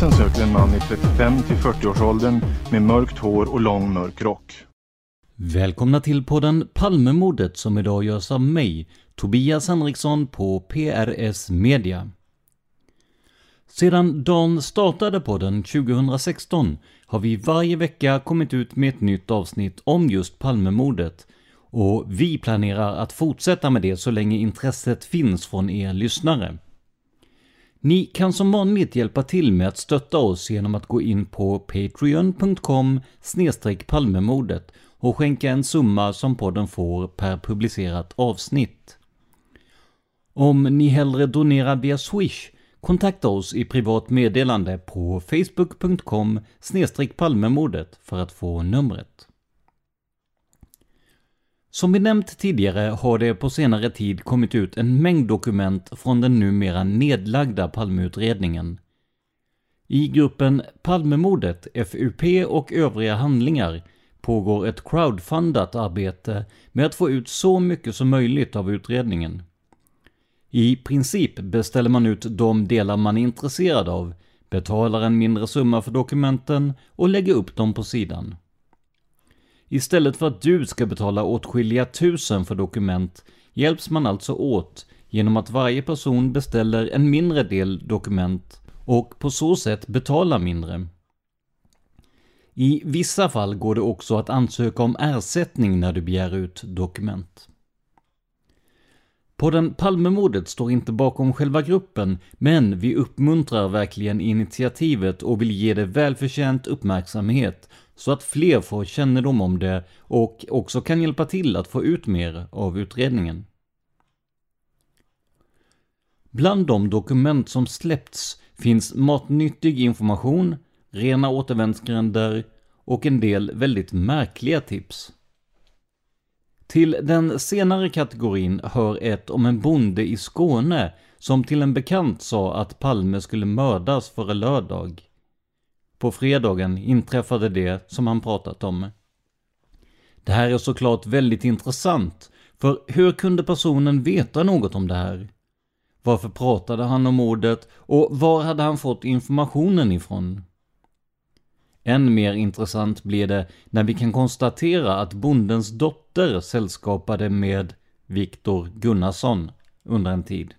Polisen söker en man i 35 till 40-årsåldern med mörkt hår och lång mörk rock. Välkomna till podden Palmemordet som idag görs av mig, Tobias Henriksson på PRS Media. Sedan dagen startade podden 2016 har vi varje vecka kommit ut med ett nytt avsnitt om just Palmemordet och vi planerar att fortsätta med det så länge intresset finns från er lyssnare. Ni kan som vanligt hjälpa till med att stötta oss genom att gå in på patreon.com palmemordet och skänka en summa som podden får per publicerat avsnitt. Om ni hellre donerar via Swish, kontakta oss i privat meddelande på facebook.com palmemordet för att få numret. Som vi nämnt tidigare har det på senare tid kommit ut en mängd dokument från den numera nedlagda Palmeutredningen. I gruppen Palmemordet, FUP och övriga handlingar pågår ett crowdfundat arbete med att få ut så mycket som möjligt av utredningen. I princip beställer man ut de delar man är intresserad av, betalar en mindre summa för dokumenten och lägger upp dem på sidan. Istället för att du ska betala åtskilliga tusen för dokument hjälps man alltså åt genom att varje person beställer en mindre del dokument och på så sätt betalar mindre. I vissa fall går det också att ansöka om ersättning när du begär ut dokument. Podden Palmemordet står inte bakom själva gruppen, men vi uppmuntrar verkligen initiativet och vill ge det välförtjänt uppmärksamhet så att fler får kännedom om det och också kan hjälpa till att få ut mer av utredningen. Bland de dokument som släppts finns matnyttig information, rena återvändsgränder och en del väldigt märkliga tips. Till den senare kategorin hör ett om en bonde i Skåne som till en bekant sa att Palme skulle mördas före lördag. På fredagen inträffade det som han pratat om. Det här är såklart väldigt intressant, för hur kunde personen veta något om det här? Varför pratade han om mordet och var hade han fått informationen ifrån? Än mer intressant blir det när vi kan konstatera att bondens dotter sällskapade med Viktor Gunnarsson under en tid.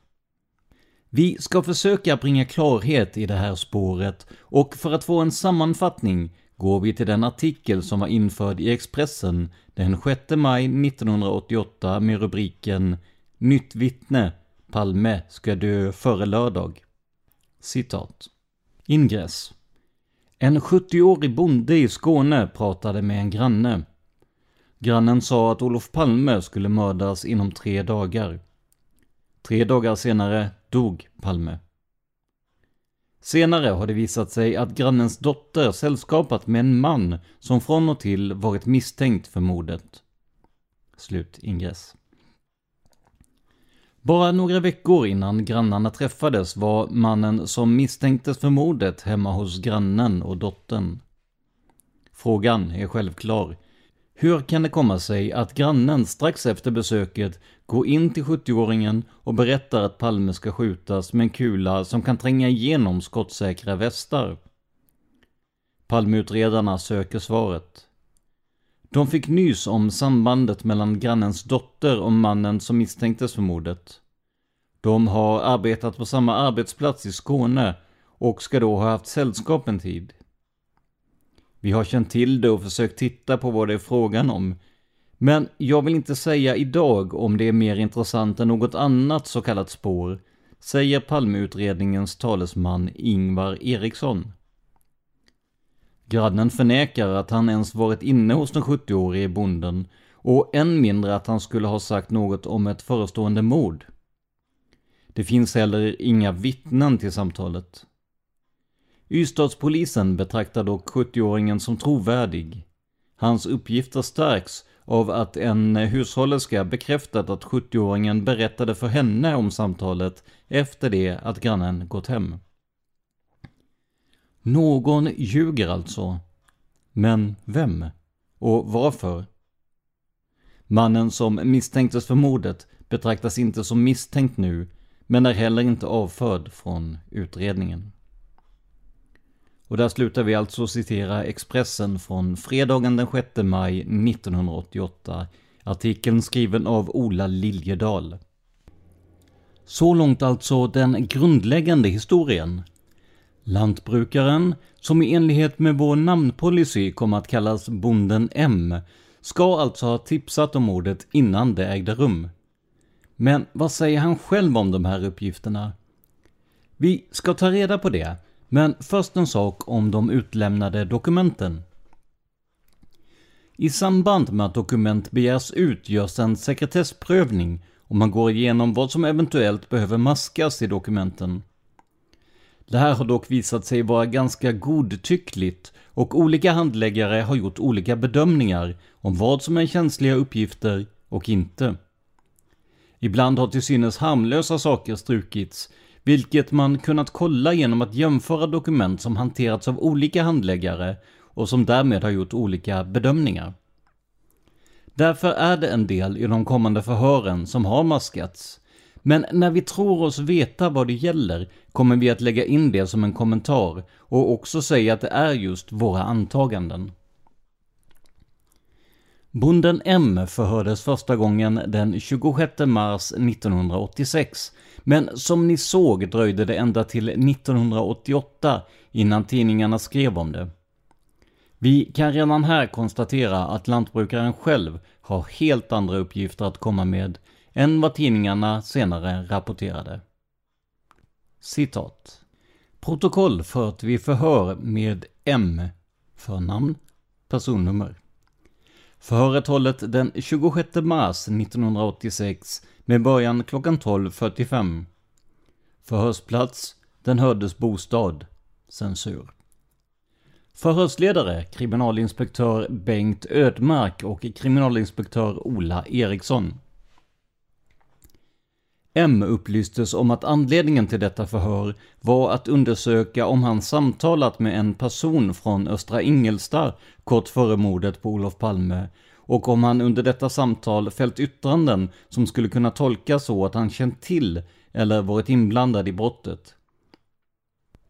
Vi ska försöka bringa klarhet i det här spåret och för att få en sammanfattning går vi till den artikel som var införd i Expressen den 6 maj 1988 med rubriken Nytt vittne, Palme ska dö före lördag. Citat. Ingress. En 70-årig bonde i Skåne pratade med en granne. Grannen sa att Olof Palme skulle mördas inom tre dagar. Tre dagar senare dog Palme. Senare har det visat sig att grannens dotter sällskapat med en man som från och till varit misstänkt för mordet. Slut ingress. Bara några veckor innan grannarna träffades var mannen som misstänktes för mordet hemma hos grannen och dottern. Frågan är självklar. Hur kan det komma sig att grannen strax efter besöket går in till 70-åringen och berättar att Palme ska skjutas med en kula som kan tränga igenom skottsäkra västar? Palmeutredarna söker svaret. De fick nys om sambandet mellan grannens dotter och mannen som misstänktes för mordet. De har arbetat på samma arbetsplats i Skåne och ska då ha haft sällskap en tid. Vi har känt till det och försökt titta på vad det är frågan om. Men jag vill inte säga idag om det är mer intressant än något annat så kallat spår, säger Palmeutredningens talesman Ingvar Eriksson. Grannen förnekar att han ens varit inne hos den 70-årige bonden och än mindre att han skulle ha sagt något om ett förestående mord. Det finns heller inga vittnen till samtalet. Ystadspolisen betraktar dock 70-åringen som trovärdig. Hans uppgifter stärks av att en hushållerska bekräftat att 70-åringen berättade för henne om samtalet efter det att grannen gått hem. Någon ljuger alltså. Men vem? Och varför? Mannen som misstänktes för mordet betraktas inte som misstänkt nu, men är heller inte avförd från utredningen. Och där slutar vi alltså citera Expressen från fredagen den 6 maj 1988. Artikeln skriven av Ola Liljedahl. Så långt alltså den grundläggande historien. Lantbrukaren, som i enlighet med vår namnpolicy kommer att kallas Bonden M, ska alltså ha tipsat om mordet innan det ägde rum. Men vad säger han själv om de här uppgifterna? Vi ska ta reda på det, men först en sak om de utlämnade dokumenten. I samband med att dokument begärs ut görs en sekretessprövning och man går igenom vad som eventuellt behöver maskas i dokumenten. Det här har dock visat sig vara ganska godtyckligt och olika handläggare har gjort olika bedömningar om vad som är känsliga uppgifter och inte. Ibland har till synes harmlösa saker strukits, vilket man kunnat kolla genom att jämföra dokument som hanterats av olika handläggare och som därmed har gjort olika bedömningar. Därför är det en del i de kommande förhören som har maskats. Men när vi tror oss veta vad det gäller kommer vi att lägga in det som en kommentar och också säga att det är just våra antaganden. Bonden M förhördes första gången den 26 mars 1986 men som ni såg dröjde det ända till 1988 innan tidningarna skrev om det. Vi kan redan här konstatera att lantbrukaren själv har helt andra uppgifter att komma med än vad tidningarna senare rapporterade. Citat. Protokoll fört vid förhör med M. Förnamn. Personnummer. Förhöret hållet den 26 mars 1986 med början klockan 12.45. Förhörsplats, den hördes bostad. Censur. Förhörsledare kriminalinspektör Bengt Ödmark och kriminalinspektör Ola Eriksson. M upplystes om att anledningen till detta förhör var att undersöka om han samtalat med en person från Östra Ingelstad kort före mordet på Olof Palme och om han under detta samtal fällt yttranden som skulle kunna tolkas så att han känt till eller varit inblandad i brottet.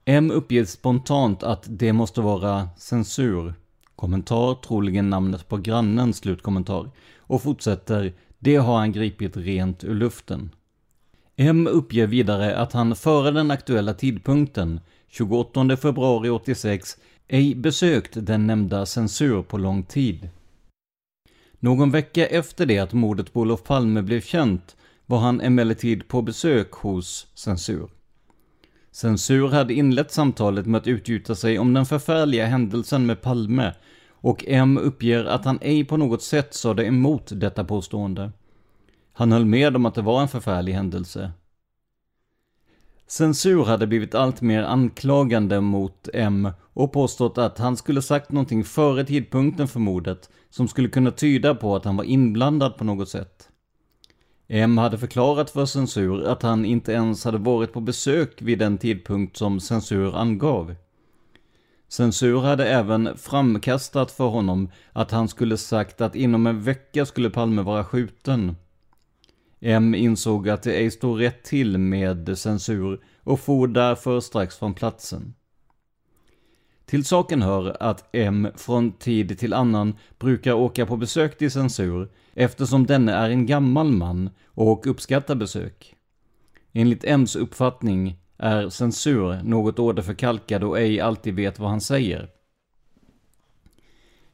M uppger spontant att det måste vara censur. Kommentar, troligen namnet på grannen, slutkommentar. Och fortsätter, det har han gripit rent ur luften. M uppger vidare att han före den aktuella tidpunkten, 28 februari 86, ej besökt den nämnda censur på lång tid. Någon vecka efter det att mordet på Olof Palme blev känt var han emellertid på besök hos censur. Censur hade inlett samtalet med att utgjuta sig om den förfärliga händelsen med Palme och M uppger att han ej på något sätt sade emot detta påstående. Han höll med om att det var en förfärlig händelse. Censur hade blivit allt mer anklagande mot M och påstått att han skulle sagt någonting före tidpunkten för mordet som skulle kunna tyda på att han var inblandad på något sätt. M hade förklarat för censur att han inte ens hade varit på besök vid den tidpunkt som censur angav. Censur hade även framkastat för honom att han skulle sagt att inom en vecka skulle Palme vara skjuten. M insåg att det ej stod rätt till med censur och for därför strax från platsen. Till saken hör att M från tid till annan brukar åka på besök till censur eftersom denne är en gammal man och uppskattar besök. Enligt M's uppfattning är censur något åderförkalkad och ej alltid vet vad han säger.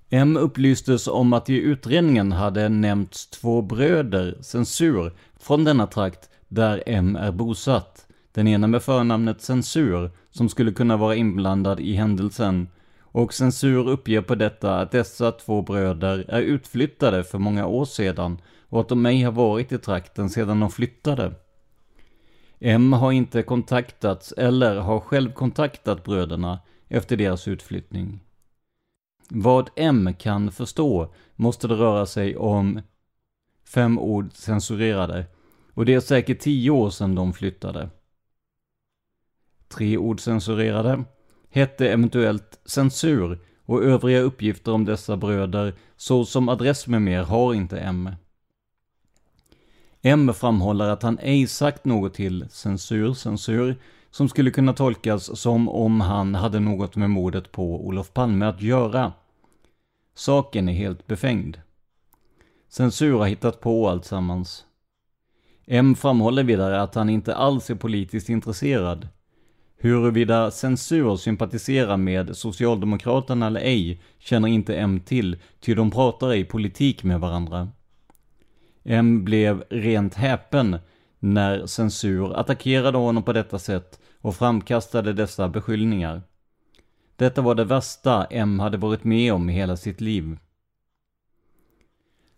M upplystes om att i utredningen hade nämnts två bröder, censur, från denna trakt där M är bosatt. Den ena med förnamnet Censur, som skulle kunna vara inblandad i händelsen. Och Censur uppger på detta att dessa två bröder är utflyttade för många år sedan och att de ej har varit i trakten sedan de flyttade. M har inte kontaktats eller har själv kontaktat bröderna efter deras utflyttning. Vad M kan förstå måste det röra sig om fem ord censurerade och det är säkert tio år sedan de flyttade. Tre ord censurerade hette eventuellt censur och övriga uppgifter om dessa bröder såsom adress med mer har inte M. M framhåller att han ej sagt något till censur, censur, som skulle kunna tolkas som om han hade något med mordet på Olof Palme att göra. Saken är helt befängd. Censur har hittat på alltsammans. M framhåller vidare att han inte alls är politiskt intresserad. Huruvida censur sympatiserar med Socialdemokraterna eller ej känner inte M till, ty de pratar ej politik med varandra. M blev rent häpen när censur attackerade honom på detta sätt och framkastade dessa beskyllningar. Detta var det värsta M hade varit med om i hela sitt liv.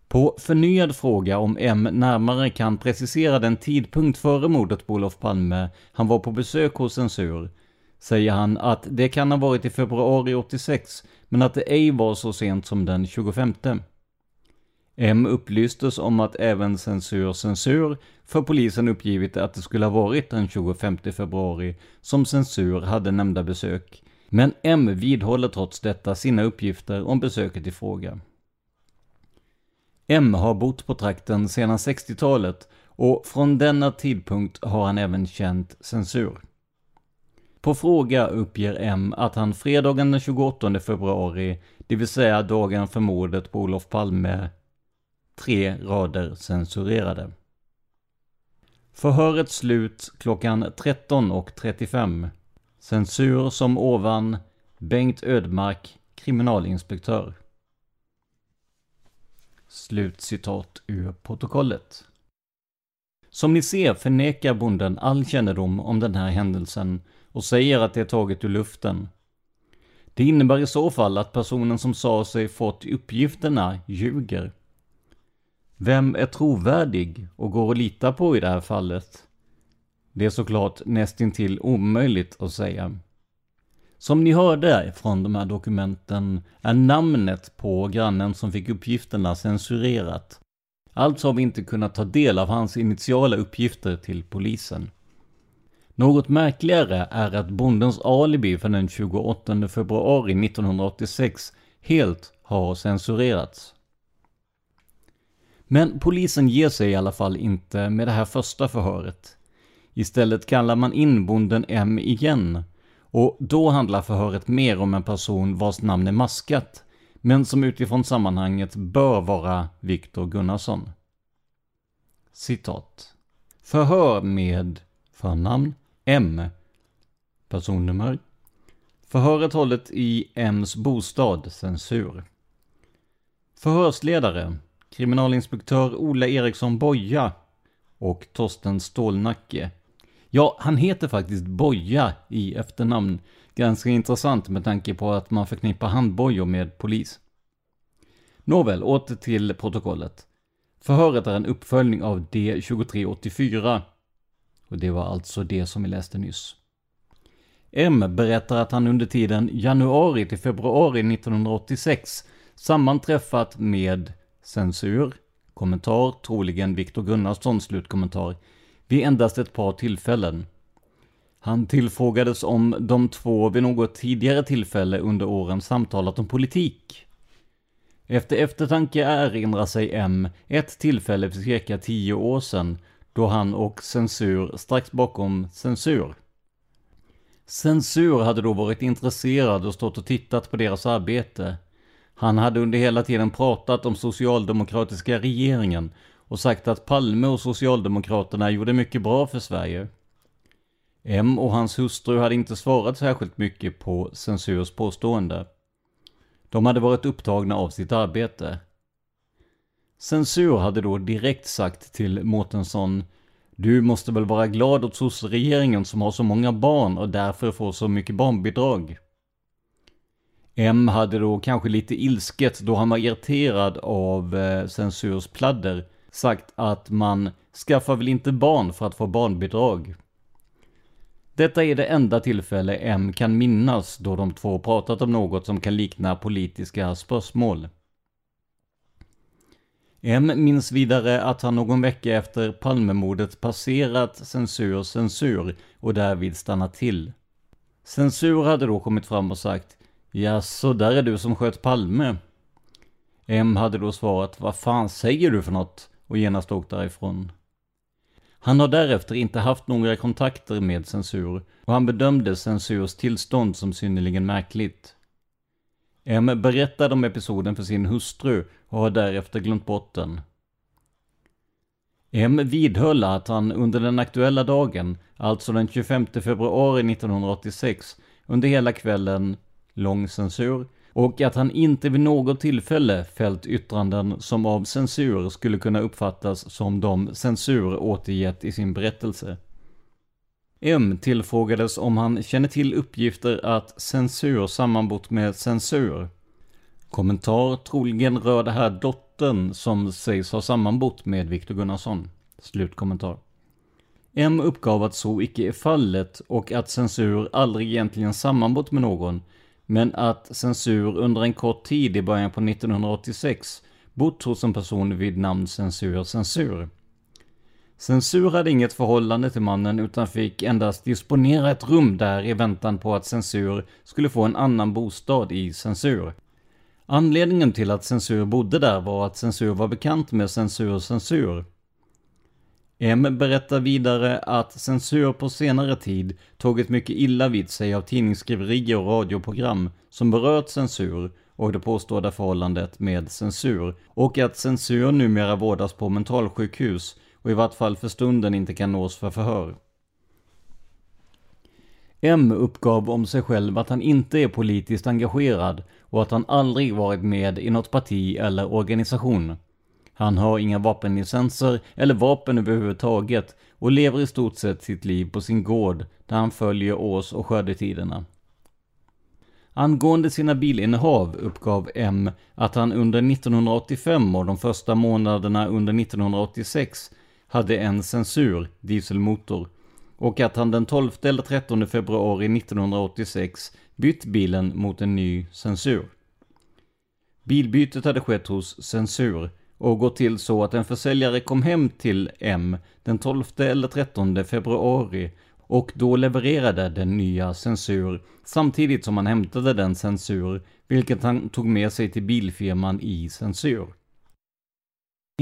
På förnyad fråga om M närmare kan precisera den tidpunkt före mordet på Olof Palme han var på besök hos censur, säger han att det kan ha varit i februari 86, men att det ej var så sent som den 25. M upplystes om att även censur censur för polisen uppgivit att det skulle ha varit den 25 februari som censur hade nämnda besök. Men M vidhåller trots detta sina uppgifter om besöket i fråga. M har bott på trakten sedan 60-talet och från denna tidpunkt har han även känt censur. På fråga uppger M att han fredagen den 28 februari, det vill säga dagen för mordet på Olof Palme, tre rader censurerade. Förhöret slut klockan 13.35. Censur som ovan Bengt Ödmark, kriminalinspektör. Slutcitat ur protokollet. Som ni ser förnekar bonden all kännedom om den här händelsen och säger att det är taget ur luften. Det innebär i så fall att personen som sa sig fått uppgifterna ljuger. Vem är trovärdig och går att lita på i det här fallet? Det är såklart nästintill omöjligt att säga. Som ni hörde från de här dokumenten är namnet på grannen som fick uppgifterna censurerat. Alltså har vi inte kunnat ta del av hans initiala uppgifter till polisen. Något märkligare är att bondens alibi för den 28 februari 1986 helt har censurerats. Men polisen ger sig i alla fall inte med det här första förhöret. Istället kallar man in bonden M igen Och då handlar förhöret mer om en person vars namn är maskat, men som utifrån sammanhanget bör vara Viktor Gunnarsson. Citat. Förhör med förnamn M. Personnummer. Förhöret hållet i M's bostad, censur. Förhörsledare kriminalinspektör Ola Eriksson Boja och Torsten Stålnacke. Ja, han heter faktiskt Boja i efternamn. Ganska intressant med tanke på att man förknippar handbojor med polis. Nåväl, åter till protokollet. Förhöret är en uppföljning av D2384. Och det var alltså det som vi läste nyss. M berättar att han under tiden januari till februari 1986 sammanträffat med censur, kommentar, troligen Viktor Gunnarssons slutkommentar, vid endast ett par tillfällen. Han tillfrågades om de två vid något tidigare tillfälle under åren samtalat om politik. Efter eftertanke erinrar sig M ett tillfälle för cirka tio år sedan då han och censur strax bakom censur. Censur hade då varit intresserad och stått och tittat på deras arbete. Han hade under hela tiden pratat om socialdemokratiska regeringen och sagt att Palme och Socialdemokraterna gjorde mycket bra för Sverige. M och hans hustru hade inte svarat särskilt mycket på censurs påstående. De hade varit upptagna av sitt arbete. Censur hade då direkt sagt till Mårtensson Du måste väl vara glad åt sosseregeringen som har så många barn och därför får så mycket barnbidrag. M hade då kanske lite ilsket då han var irriterad av eh, censurs pladder sagt att man skaffar väl inte barn för att få barnbidrag. Detta är det enda tillfälle M kan minnas då de två pratat om något som kan likna politiska spörsmål. M minns vidare att han någon vecka efter Palmemordet passerat censur censur och därvid stannat till. Censur hade då kommit fram och sagt Ja, så där är du som sköt Palme. M hade då svarat, vad fan säger du för något? Och genast åkt därifrån. Han har därefter inte haft några kontakter med censur och han bedömde censurs tillstånd som synnerligen märkligt. M berättade om episoden för sin hustru och har därefter glömt bort den. M vidhöll att han under den aktuella dagen, alltså den 25 februari 1986, under hela kvällen lång censur, och att han inte vid något tillfälle fällt yttranden som av censur skulle kunna uppfattas som de censur återgett i sin berättelse. M tillfrågades om han känner till uppgifter att censur sammanbott med censur. Kommentar troligen rör det här dottern som sägs ha sammanbott med Viktor Gunnarsson. Slutkommentar. M uppgav att så icke är fallet och att censur aldrig egentligen sammanbott med någon men att censur under en kort tid i början på 1986 bott hos en person vid namn Censur Censur. Censur hade inget förhållande till mannen utan fick endast disponera ett rum där i väntan på att Censur skulle få en annan bostad i Censur. Anledningen till att Censur bodde där var att Censur var bekant med Censur Censur. M berättar vidare att censur på senare tid tagit mycket illa vid sig av tidningsskriverier och radioprogram som berört censur och det påstådda förhållandet med censur och att censur numera vårdas på mentalsjukhus och i vart fall för stunden inte kan nås för förhör. M uppgav om sig själv att han inte är politiskt engagerad och att han aldrig varit med i något parti eller organisation. Han har inga vapenlicenser eller vapen överhuvudtaget och lever i stort sett sitt liv på sin gård där han följer års och skördetiderna. Angående sina bilinnehav uppgav M att han under 1985 och de första månaderna under 1986 hade en censur, dieselmotor, och att han den 12 eller 13 februari 1986 bytt bilen mot en ny censur. Bilbytet hade skett hos censur och gått till så att en försäljare kom hem till M den 12 eller 13 februari och då levererade den nya censur samtidigt som han hämtade den censur vilket han tog med sig till bilfirman i censur.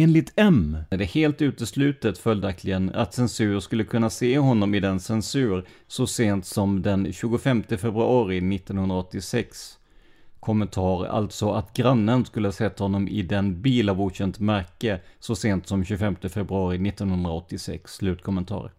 Enligt M är det helt uteslutet följaktligen att censur skulle kunna se honom i den censur så sent som den 25 februari 1986. Kommentar alltså att grannen skulle ha sett honom i den bil av okänt märke så sent som 25 februari 1986. Slutkommentar.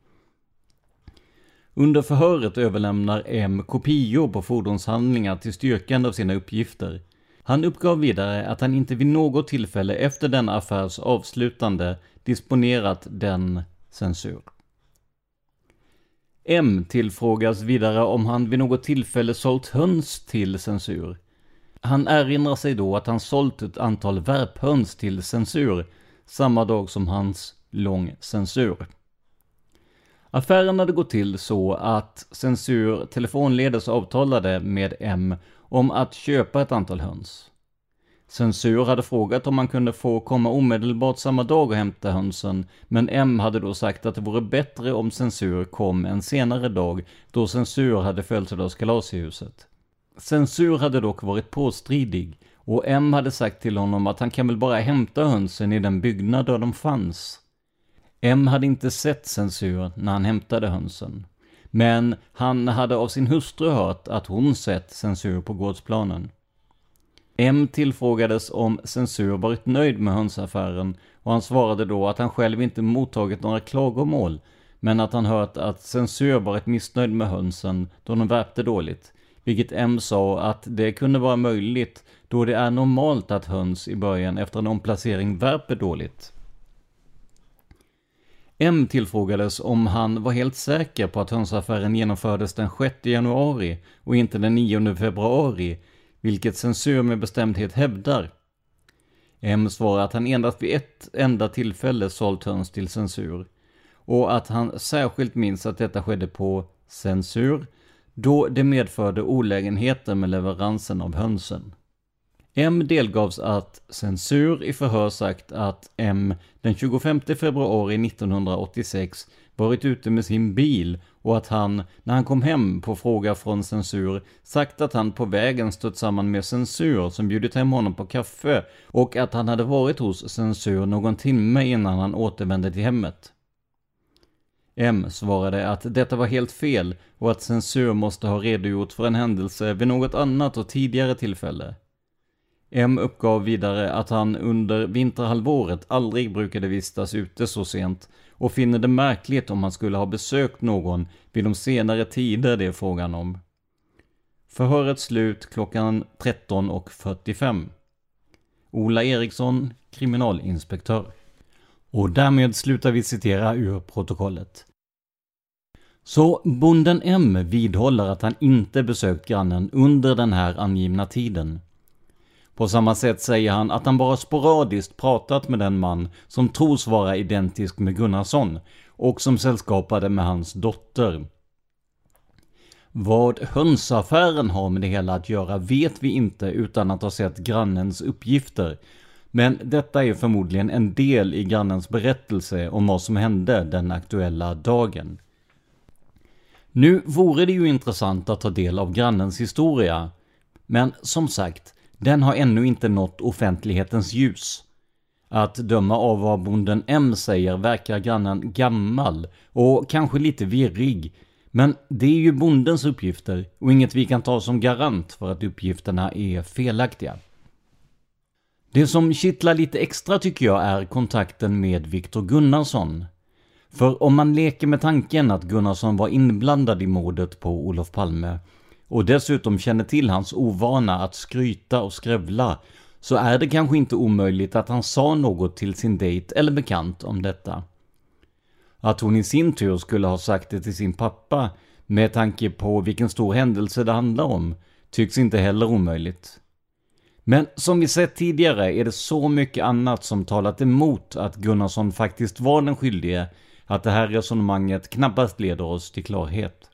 Under förhöret överlämnar M kopior på fordonshandlingar till styrkande av sina uppgifter. Han uppgav vidare att han inte vid något tillfälle efter denna affärs avslutande disponerat den censur. M tillfrågas vidare om han vid något tillfälle sålt höns till censur. Han erinrar sig då att han sålt ett antal värphöns till censur samma dag som hans lång censur. Affären hade gått till så att censur telefonledes avtalade med M om att köpa ett antal höns. Censur hade frågat om man kunde få komma omedelbart samma dag och hämta hönsen, men M hade då sagt att det vore bättre om censur kom en senare dag, då censur hade födelsedagskalas i huset. Censur hade dock varit påstridig, och M hade sagt till honom att han kan väl bara hämta hönsen i den byggnad där de fanns. M hade inte sett censur när han hämtade hönsen. Men han hade av sin hustru hört att hon sett censur på gårdsplanen. M tillfrågades om censur varit nöjd med hönsaffären och han svarade då att han själv inte mottagit några klagomål men att han hört att censur varit missnöjd med hönsen då de värpte dåligt. Vilket M sa att det kunde vara möjligt då det är normalt att höns i början efter en omplacering värper dåligt. M tillfrågades om han var helt säker på att hönsaffären genomfördes den 6 januari och inte den 9 februari, vilket censur med bestämdhet hävdar. M svarar att han endast vid ett enda tillfälle sålt höns till censur och att han särskilt minns att detta skedde på censur då det medförde olägenheter med leveransen av hönsen. M delgavs att censur i förhör sagt att M den 25 februari 1986 varit ute med sin bil och att han, när han kom hem på fråga från censur, sagt att han på vägen stött samman med censur som bjudit hem honom på kaffe och att han hade varit hos censur någon timme innan han återvände till hemmet. M svarade att detta var helt fel och att censur måste ha redogjort för en händelse vid något annat och tidigare tillfälle. M uppgav vidare att han under vinterhalvåret aldrig brukade vistas ute så sent och finner det märkligt om han skulle ha besökt någon vid de senare tider det är frågan om. Förhöret slut klockan 13.45. Ola Eriksson, kriminalinspektör. Och därmed slutar vi citera ur protokollet. Så bonden M vidhåller att han inte besökt grannen under den här angivna tiden. På samma sätt säger han att han bara sporadiskt pratat med den man som tros vara identisk med Gunnarsson och som sällskapade med hans dotter. Vad hönsaffären har med det hela att göra vet vi inte utan att ha sett grannens uppgifter. Men detta är förmodligen en del i grannens berättelse om vad som hände den aktuella dagen. Nu vore det ju intressant att ta del av grannens historia. Men som sagt, den har ännu inte nått offentlighetens ljus. Att döma av vad bonden M säger verkar grannen gammal och kanske lite virrig. Men det är ju bondens uppgifter och inget vi kan ta som garant för att uppgifterna är felaktiga. Det som kittlar lite extra tycker jag är kontakten med Viktor Gunnarsson. För om man leker med tanken att Gunnarsson var inblandad i mordet på Olof Palme och dessutom känner till hans ovana att skryta och skrävla så är det kanske inte omöjligt att han sa något till sin dejt eller bekant om detta. Att hon i sin tur skulle ha sagt det till sin pappa med tanke på vilken stor händelse det handlar om tycks inte heller omöjligt. Men som vi sett tidigare är det så mycket annat som talat emot att Gunnarsson faktiskt var den skyldige att det här resonemanget knappast leder oss till klarhet.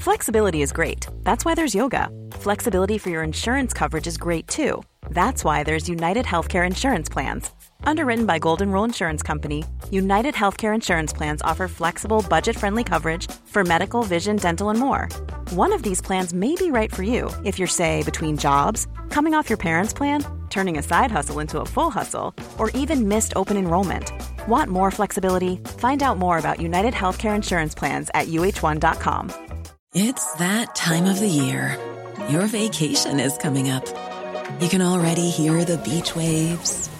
Flexibility is great. That's why there's yoga. Flexibility for your insurance coverage is great too. That's why there's United Healthcare Insurance Plans. Underwritten by Golden Rule Insurance Company, United Healthcare Insurance Plans offer flexible, budget friendly coverage for medical, vision, dental, and more. One of these plans may be right for you if you're, say, between jobs, coming off your parents' plan, turning a side hustle into a full hustle, or even missed open enrollment. Want more flexibility? Find out more about United Healthcare Insurance Plans at uh1.com. It's that time of the year. Your vacation is coming up. You can already hear the beach waves,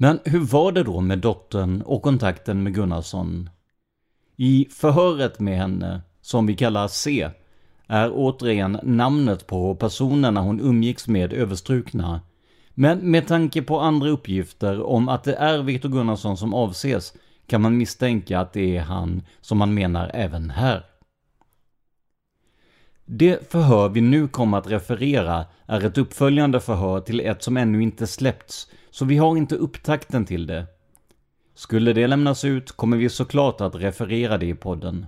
Men hur var det då med dottern och kontakten med Gunnarsson? I förhöret med henne, som vi kallar C, är återigen namnet på personerna hon umgicks med överstrukna. Men med tanke på andra uppgifter om att det är Viktor Gunnarsson som avses kan man misstänka att det är han som man menar även här. Det förhör vi nu kommer att referera är ett uppföljande förhör till ett som ännu inte släppts, så vi har inte upptakten till det. Skulle det lämnas ut kommer vi såklart att referera det i podden.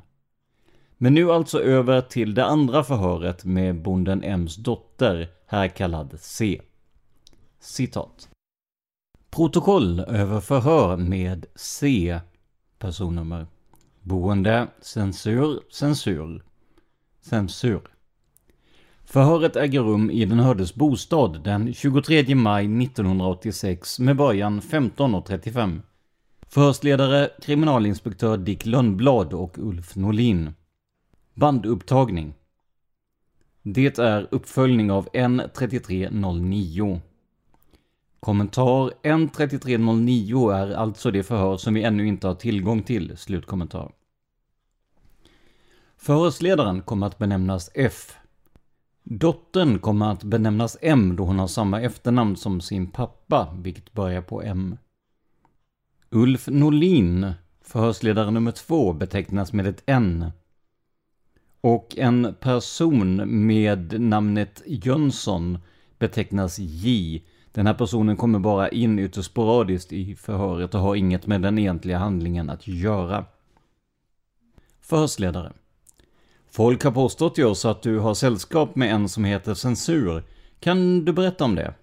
Men nu alltså över till det andra förhöret med bonden M's dotter, här kallad C. Citat. Protokoll över förhör med C. Personnummer. Boende, censur, censur. Censur. Förhöret äger rum i den hördes bostad den 23 maj 1986 med början 15.35. Förhörsledare kriminalinspektör Dick Lönnblad och Ulf Norlin. Bandupptagning. Det är uppföljning av N3309. Kommentar N3309 är alltså det förhör som vi ännu inte har tillgång till. Slutkommentar. Förhörsledaren kommer att benämnas F. Dottern kommer att benämnas M då hon har samma efternamn som sin pappa, vilket börjar på M. Ulf Norlin, förhörsledare nummer två, betecknas med ett N. Och en person med namnet Jönsson betecknas J. Den här personen kommer bara in ytterst sporadiskt i förhöret och har inget med den egentliga handlingen att göra. Förhörsledare. Folk har påstått till oss att du har sällskap med en som heter Censur. Kan du berätta om det?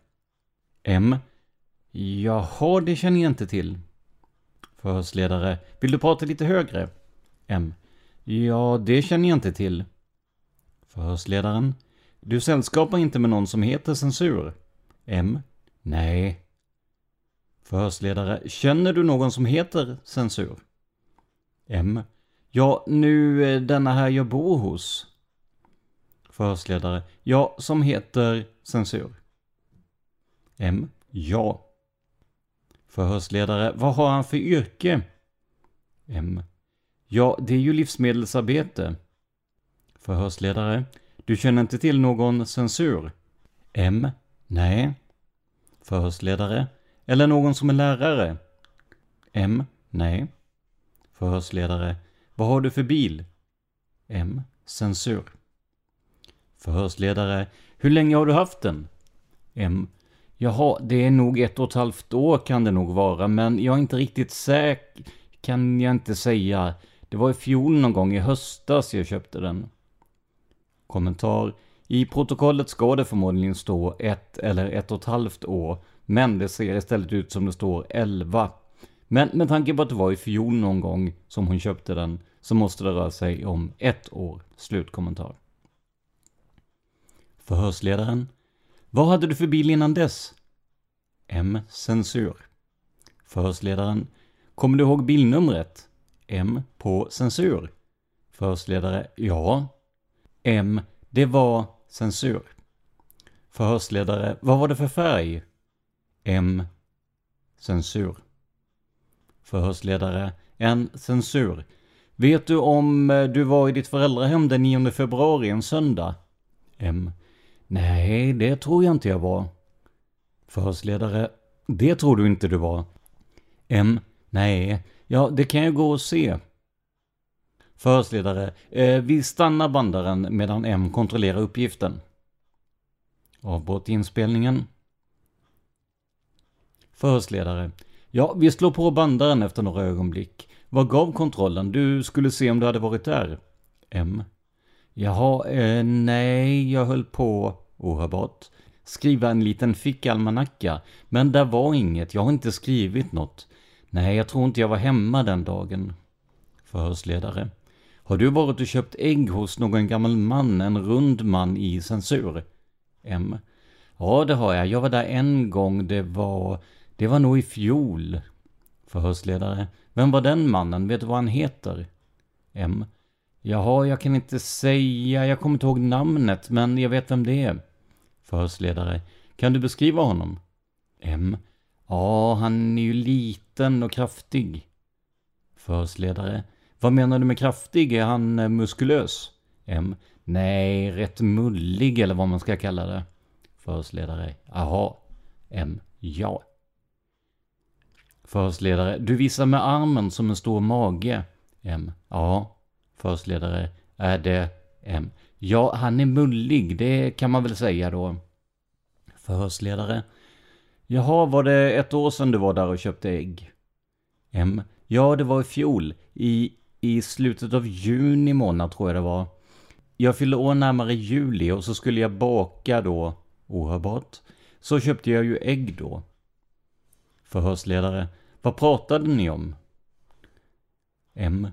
M. Jaha, det känner jag inte till. Förhörsledare. Vill du prata lite högre? M. Ja, det känner jag inte till. Förhörsledaren. Du sällskapar inte med någon som heter Censur? M. Nej. Förhörsledare. Känner du någon som heter Censur? M. Ja, nu eh, denna här jag bor hos. Förhörsledare. Ja, som heter Censur. M. Ja. Förhörsledare. Vad har han för yrke? M. Ja, det är ju livsmedelsarbete. Förhörsledare. Du känner inte till någon censur? M. Nej. Förhörsledare. Eller någon som är lärare? M. Nej. Förhörsledare. Vad har du för bil? M. Censur. Förhörsledare. Hur länge har du haft den? M. Jaha, det är nog ett och ett halvt år kan det nog vara, men jag är inte riktigt säker. Kan jag inte säga. Det var i fjol någon gång i höstas jag köpte den. Kommentar. I protokollet ska det förmodligen stå ett eller ett och ett halvt år, men det ser istället ut som det står 11. Men med tanke på att det var i fjol någon gång som hon köpte den, så måste det röra sig om ett år. Slutkommentar. Förhörsledaren. Vad hade du för bil innan dess? M. Censur. Förhörsledaren. Kommer du ihåg bilnumret? M. På censur. Förhörsledare. Ja. M. Det var censur. Förhörsledare. Vad var det för färg? M. Censur. Förhörsledare. En censur. Vet du om eh, du var i ditt föräldrahem den 9 februari en söndag? M. Nej, det tror jag inte jag var. Förhörsledare. Det tror du inte du var. M. Nej, ja det kan jag gå och se. Förhörsledare. Eh, vi stannar bandaren medan M kontrollerar uppgiften. Avbrott inspelningen. Förhörsledare. Ja, vi slår på bandaren efter några ögonblick. Vad gav kontrollen? Du skulle se om du hade varit där. M. Jaha, eh, nej, jag höll på, ohörbart, skriva en liten fickalmanacka, men där var inget, jag har inte skrivit något. Nej, jag tror inte jag var hemma den dagen. Förhörsledare. Har du varit och köpt ägg hos någon gammal man, en rund man i censur? M. Ja, det har jag. Jag var där en gång. Det var... Det var nog i fjol. Förhörsledare. Vem var den mannen? Vet du vad han heter? M. Jaha, jag kan inte säga. Jag kommer inte ihåg namnet, men jag vet vem det är. Förhörsledare. Kan du beskriva honom? M. Ja, han är ju liten och kraftig. Förhörsledare. Vad menar du med kraftig? Är han eh, muskulös? M. Nej, rätt mullig eller vad man ska kalla det. Förhörsledare. Jaha. M. Ja. Förhörsledare. Du visar med armen som en stor mage. M. Ja. Förhörsledare. Är det M. Ja, han är mullig. Det kan man väl säga då. Förhörsledare. Jaha, var det ett år sedan du var där och köpte ägg? M. Ja, det var i fjol. I, i slutet av juni månad tror jag det var. Jag fyllde år närmare juli och så skulle jag baka då, ohörbart. Så köpte jag ju ägg då. Förhörsledare. Vad pratade ni om? M.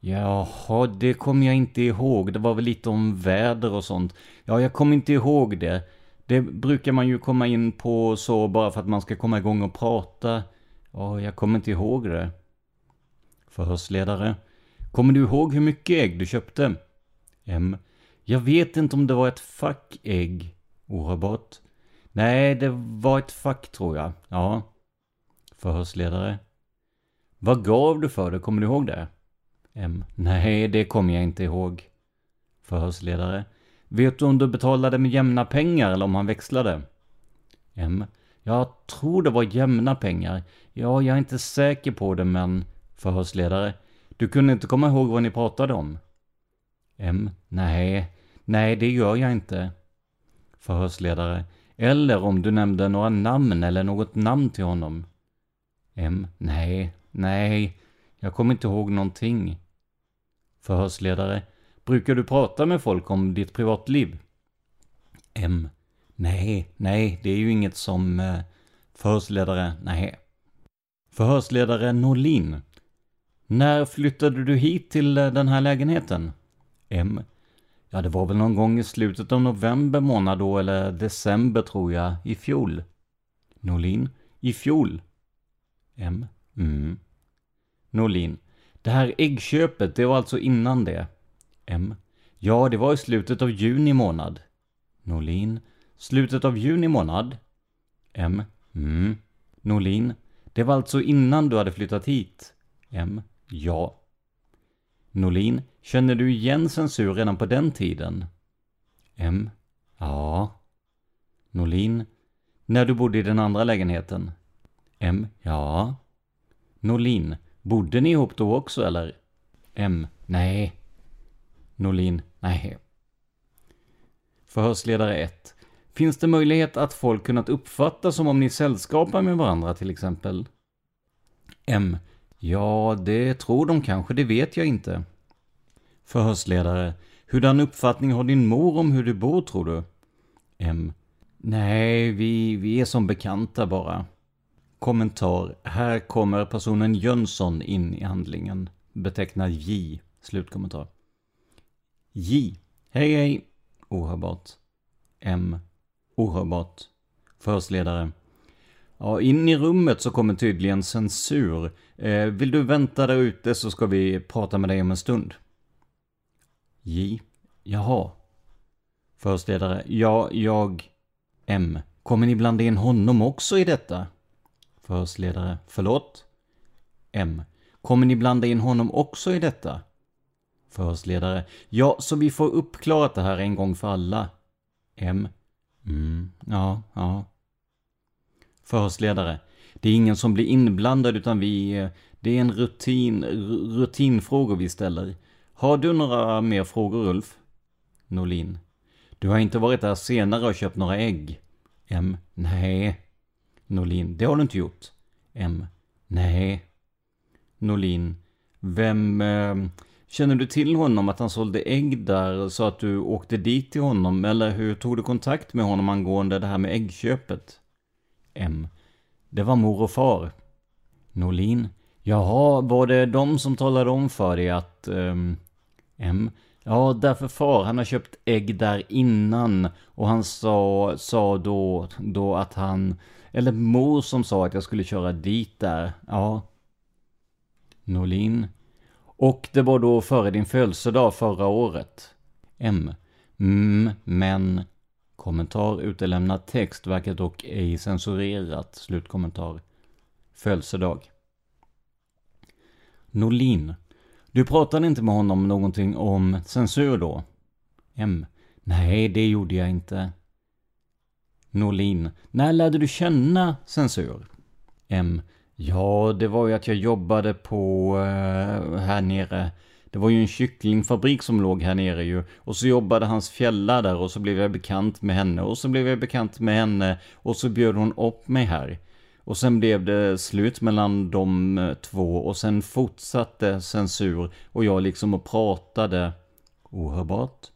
Jaha, det kommer jag inte ihåg. Det var väl lite om väder och sånt. Ja, jag kommer inte ihåg det. Det brukar man ju komma in på så bara för att man ska komma igång och prata. Ja, jag kommer inte ihåg det. Förhörsledare. Kommer du ihåg hur mycket ägg du köpte? M. Jag vet inte om det var ett fack ägg. Orabot. Nej, det var ett fack tror jag. Ja. Förhörsledare. Vad gav du för det? Kommer du ihåg det? M. Nej, det kommer jag inte ihåg. Förhörsledare. Vet du om du betalade med jämna pengar eller om han växlade? M. Jag tror det var jämna pengar. Ja, jag är inte säker på det, men... Förhörsledare. Du kunde inte komma ihåg vad ni pratade om? M. Nej, nej det gör jag inte. Förhörsledare. Eller om du nämnde några namn eller något namn till honom? M. Nej, nej, jag kommer inte ihåg någonting. Förhörsledare. Brukar du prata med folk om ditt privatliv? M. Nej, nej, det är ju inget som... Eh, förhörsledare. Nej. Förhörsledare Norlin. När flyttade du hit till eh, den här lägenheten? M. Ja, det var väl någon gång i slutet av november månad då, eller december tror jag, i fjol. Norlin. I fjol. M. Mm. Norlin. Det här äggköpet, det var alltså innan det? M. Ja, det var i slutet av juni månad. Norlin. Slutet av juni månad? M. Mm. Norlin. Det var alltså innan du hade flyttat hit? M. Ja. Norlin. Känner du igen censur redan på den tiden? M. Ja. Norlin. När du bodde i den andra lägenheten? M. Ja. Norlin. Bodde ni ihop då också eller? M. Nej. Norlin. Nej. Förhörsledare 1. Finns det möjlighet att folk kunnat uppfatta som om ni sällskapar med varandra till exempel? M. Ja, det tror de kanske, det vet jag inte. Förhörsledare. Hurdan uppfattning har din mor om hur du bor tror du? M. Nej, vi, vi är som bekanta bara. Kommentar. Här kommer personen Jönsson in i handlingen. Betecknad J. Slutkommentar. J. Hej hej. Ohörbart. M. Ohörbart. Förhörsledare. Ja, in i rummet så kommer tydligen censur. Eh, vill du vänta där ute så ska vi prata med dig om en stund. J. Jaha. Förhörsledare. Ja, jag... M. Kommer ni blanda in honom också i detta? Förhörsledare. Förlåt? M. Kommer ni blanda in honom också i detta? Förhörsledare. Ja, så vi får uppklarat det här en gång för alla. M. Mm, ja, ja. Förhörsledare. Det är ingen som blir inblandad utan vi... Eh, det är en rutin, rutinfrågor vi ställer. Har du några mer frågor Ulf? Norlin. Du har inte varit där senare och köpt några ägg? M. Nej. Norlin. Det har du inte gjort? M. Nej. Norlin. Vem... Eh, känner du till honom att han sålde ägg där så att du åkte dit till honom? Eller hur tog du kontakt med honom angående det här med äggköpet? M. Det var mor och far. Norlin. Jaha, var det de som talade om för dig att... Eh, M. Ja, därför far, han har köpt ägg där innan. Och han sa, sa då, då att han... Eller mor som sa att jag skulle köra dit där. Ja. Norlin. Och det var då före din födelsedag förra året. M. Mm, men... Kommentar utelämnad text verkar dock ej censurerat. Slutkommentar. Födelsedag. Norlin. Du pratade inte med honom någonting om censur då? M. Nej, det gjorde jag inte. Norlin. När lärde du känna censur? M. Ja, det var ju att jag jobbade på uh, här nere. Det var ju en kycklingfabrik som låg här nere ju. Och så jobbade hans fjällar där och så blev jag bekant med henne. Och så blev jag bekant med henne. Och så bjöd hon upp mig här. Och sen blev det slut mellan de eh, två och sen fortsatte censur och jag liksom och pratade ohörbart.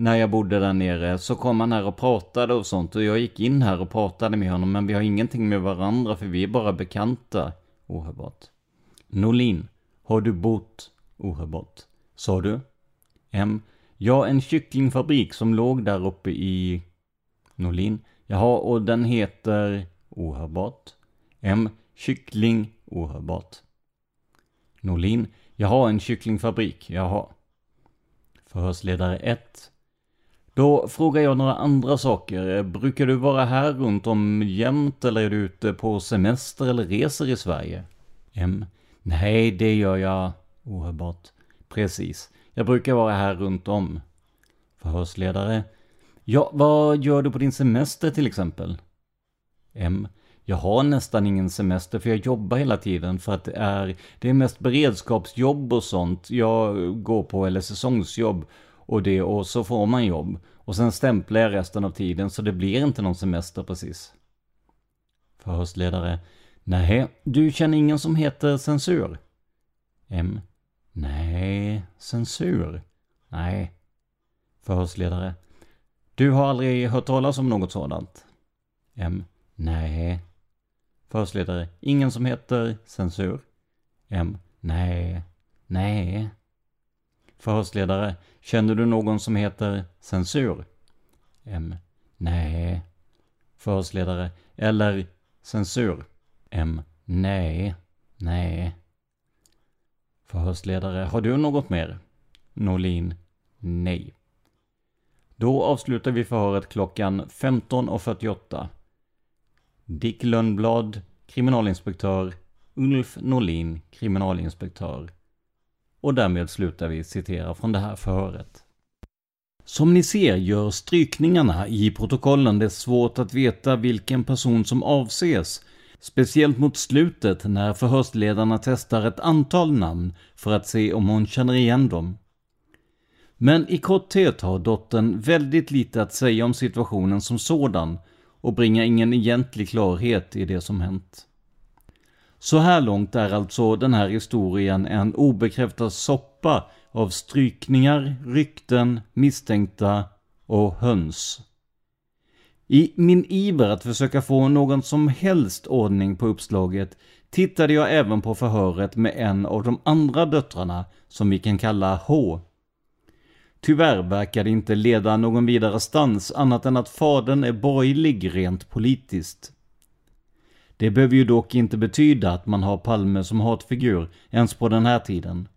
När jag bodde där nere så kom han här och pratade och sånt och jag gick in här och pratade med honom men vi har ingenting med varandra för vi är bara bekanta. Ohörbart. Norlin, har du bott ohörbart? Sa du? M. Ja, en kycklingfabrik som låg där uppe i... Norlin. Jaha, och den heter ohörbart? M. Kyckling. Ohörbart. Norlin. Jaha, en kycklingfabrik. Jaha. Förhörsledare 1. Då frågar jag några andra saker. Eh, brukar du vara här runt om jämt eller är du ute på semester eller reser i Sverige? M. Nej, det gör jag. Ohörbart. Precis. Jag brukar vara här runt om. Förhörsledare. Ja, vad gör du på din semester till exempel? M. Jag har nästan ingen semester för jag jobbar hela tiden för att det är, det är mest beredskapsjobb och sånt. Jag går på, eller säsongsjobb och det, och så får man jobb. Och sen stämplar jag resten av tiden så det blir inte någon semester precis. Förhörsledare. Nej, du känner ingen som heter censur? M. Nej, censur? Nej. Förhörsledare. Du har aldrig hört talas om något sådant? M. Nej. Förhörsledare. Ingen som heter censur? M. Nej. Nej. Förhörsledare. Känner du någon som heter censur? M. Nej. Förhörsledare. Eller censur? M. Nej. Nej. Förhörsledare. Har du något mer? Norlin. Nej. Då avslutar vi förhöret klockan 15.48. Dick Lönnblad, kriminalinspektör. Ulf Norlin, kriminalinspektör. Och därmed slutar vi citera från det här förhöret. Som ni ser gör strykningarna i protokollen det svårt att veta vilken person som avses. Speciellt mot slutet när förhörsledarna testar ett antal namn för att se om hon känner igen dem. Men i korthet har dottern väldigt lite att säga om situationen som sådan och bringar ingen egentlig klarhet i det som hänt. Så här långt är alltså den här historien en obekräftad soppa av strykningar, rykten, misstänkta och höns. I min iver att försöka få någon som helst ordning på uppslaget tittade jag även på förhöret med en av de andra döttrarna, som vi kan kalla H. Tyvärr verkar det inte leda någon vidare stans annat än att fadern är borgerlig rent politiskt. Det behöver ju dock inte betyda att man har Palme som hatfigur ens på den här tiden.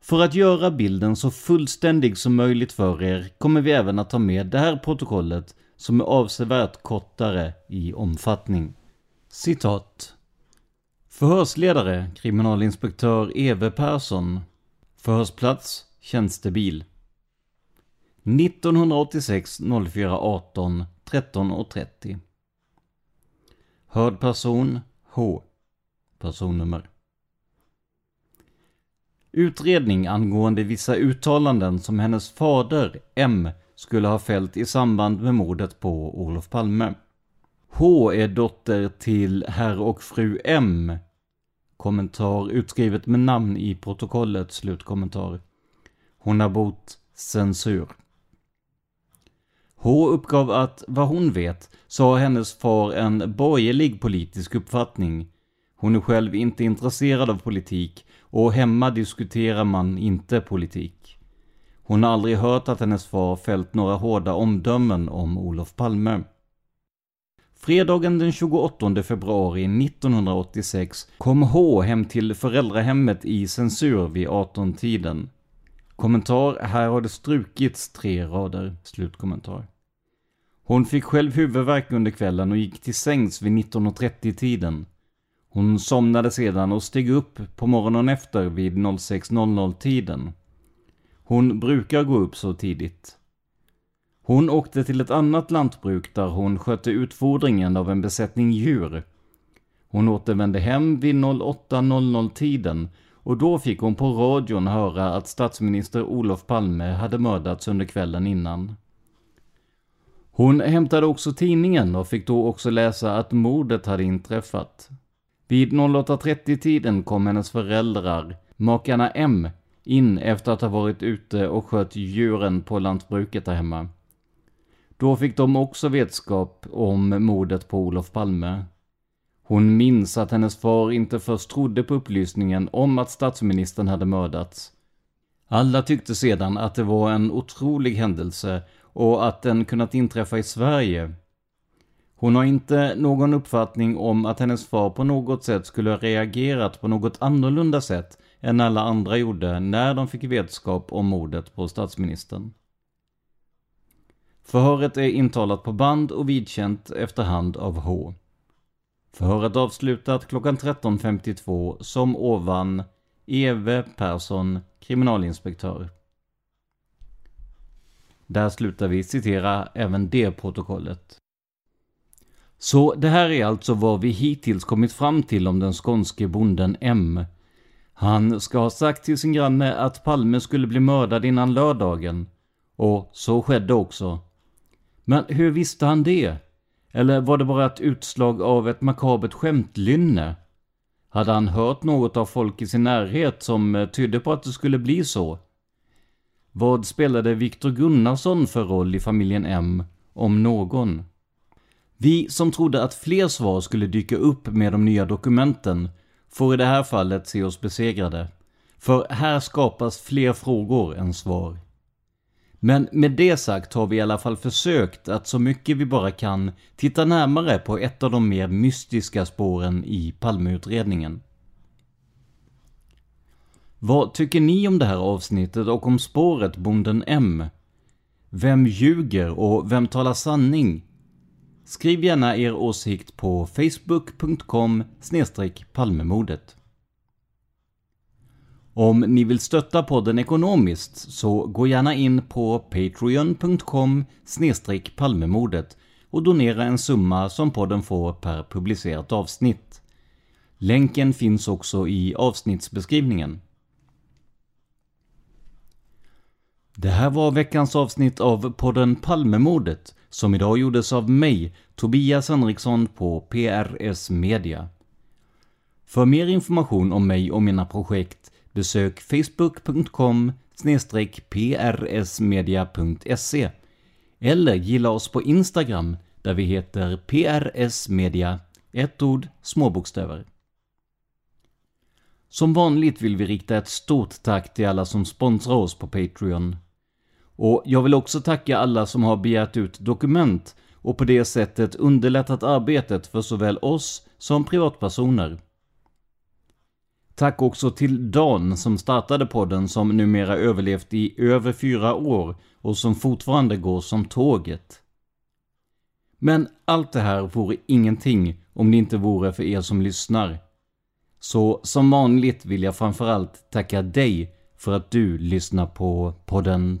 För att göra bilden så fullständig som möjligt för er kommer vi även att ta med det här protokollet som är avsevärt kortare i omfattning. Citat. Förhörsledare kriminalinspektör Eve Persson. Förhörsplats tjänstebil. 1986-04-18-13-30 Hörd person H. Personnummer. Utredning angående vissa uttalanden som hennes fader M skulle ha fällt i samband med mordet på Olof Palme. H är dotter till herr och fru M. Kommentar utskrivet med namn i protokollet, slutkommentar. Hon har bott censur. H uppgav att, vad hon vet, så har hennes far en borgerlig politisk uppfattning. Hon är själv inte intresserad av politik och hemma diskuterar man inte politik. Hon har aldrig hört att hennes far fällt några hårda omdömen om Olof Palme. Fredagen den 28 februari 1986 kom H hem till föräldrahemmet i censur vid 18-tiden. Kommentar, här har det strukits tre rader. Slutkommentar. Hon fick själv huvudvärk under kvällen och gick till sängs vid 19.30-tiden. Hon somnade sedan och steg upp på morgonen efter vid 06.00-tiden. Hon brukar gå upp så tidigt. Hon åkte till ett annat lantbruk där hon skötte utfodringen av en besättning djur. Hon återvände hem vid 08.00-tiden och då fick hon på radion höra att statsminister Olof Palme hade mördats under kvällen innan. Hon hämtade också tidningen och fick då också läsa att mordet hade inträffat. Vid 08.30-tiden kom hennes föräldrar, makarna M, in efter att ha varit ute och skött djuren på lantbruket där hemma. Då fick de också vetskap om mordet på Olof Palme. Hon minns att hennes far inte först trodde på upplysningen om att statsministern hade mördats. Alla tyckte sedan att det var en otrolig händelse och att den kunnat inträffa i Sverige. Hon har inte någon uppfattning om att hennes far på något sätt skulle ha reagerat på något annorlunda sätt än alla andra gjorde när de fick vetskap om mordet på statsministern. Förhöret är intalat på band och vidkänt efterhand av H. Förhöret avslutat klockan 13.52 som ovan Eve Persson, kriminalinspektör. Där slutar vi citera även det protokollet. Så det här är alltså vad vi hittills kommit fram till om den skånske bonden M. Han ska ha sagt till sin granne att Palme skulle bli mördad innan lördagen. Och så skedde också. Men hur visste han det? Eller var det bara ett utslag av ett makabert skämtlynne? Hade han hört något av folk i sin närhet som tydde på att det skulle bli så? Vad spelade Viktor Gunnarsson för roll i familjen M, om någon? Vi som trodde att fler svar skulle dyka upp med de nya dokumenten får i det här fallet se oss besegrade. För här skapas fler frågor än svar. Men med det sagt har vi i alla fall försökt att så mycket vi bara kan titta närmare på ett av de mer mystiska spåren i Palmeutredningen. Vad tycker ni om det här avsnittet och om spåret Bonden M? Vem ljuger och vem talar sanning? Skriv gärna er åsikt på facebook.com palmemordet. Om ni vill stötta podden ekonomiskt så gå gärna in på patreon.com palmemordet och donera en summa som podden får per publicerat avsnitt. Länken finns också i avsnittsbeskrivningen. Det här var veckans avsnitt av podden Palmemordet som idag gjordes av mig, Tobias Henriksson på PRS Media. För mer information om mig och mina projekt besök facebook.com prsmedia.se eller gilla oss på Instagram där vi heter prsmedia, ett ord, små bokstäver. Som vanligt vill vi rikta ett stort tack till alla som sponsrar oss på Patreon. Och jag vill också tacka alla som har begärt ut dokument och på det sättet underlättat arbetet för såväl oss som privatpersoner. Tack också till Dan som startade podden som numera överlevt i över fyra år och som fortfarande går som tåget. Men allt det här vore ingenting om det inte vore för er som lyssnar. Så som vanligt vill jag framförallt tacka dig för att du lyssnar på podden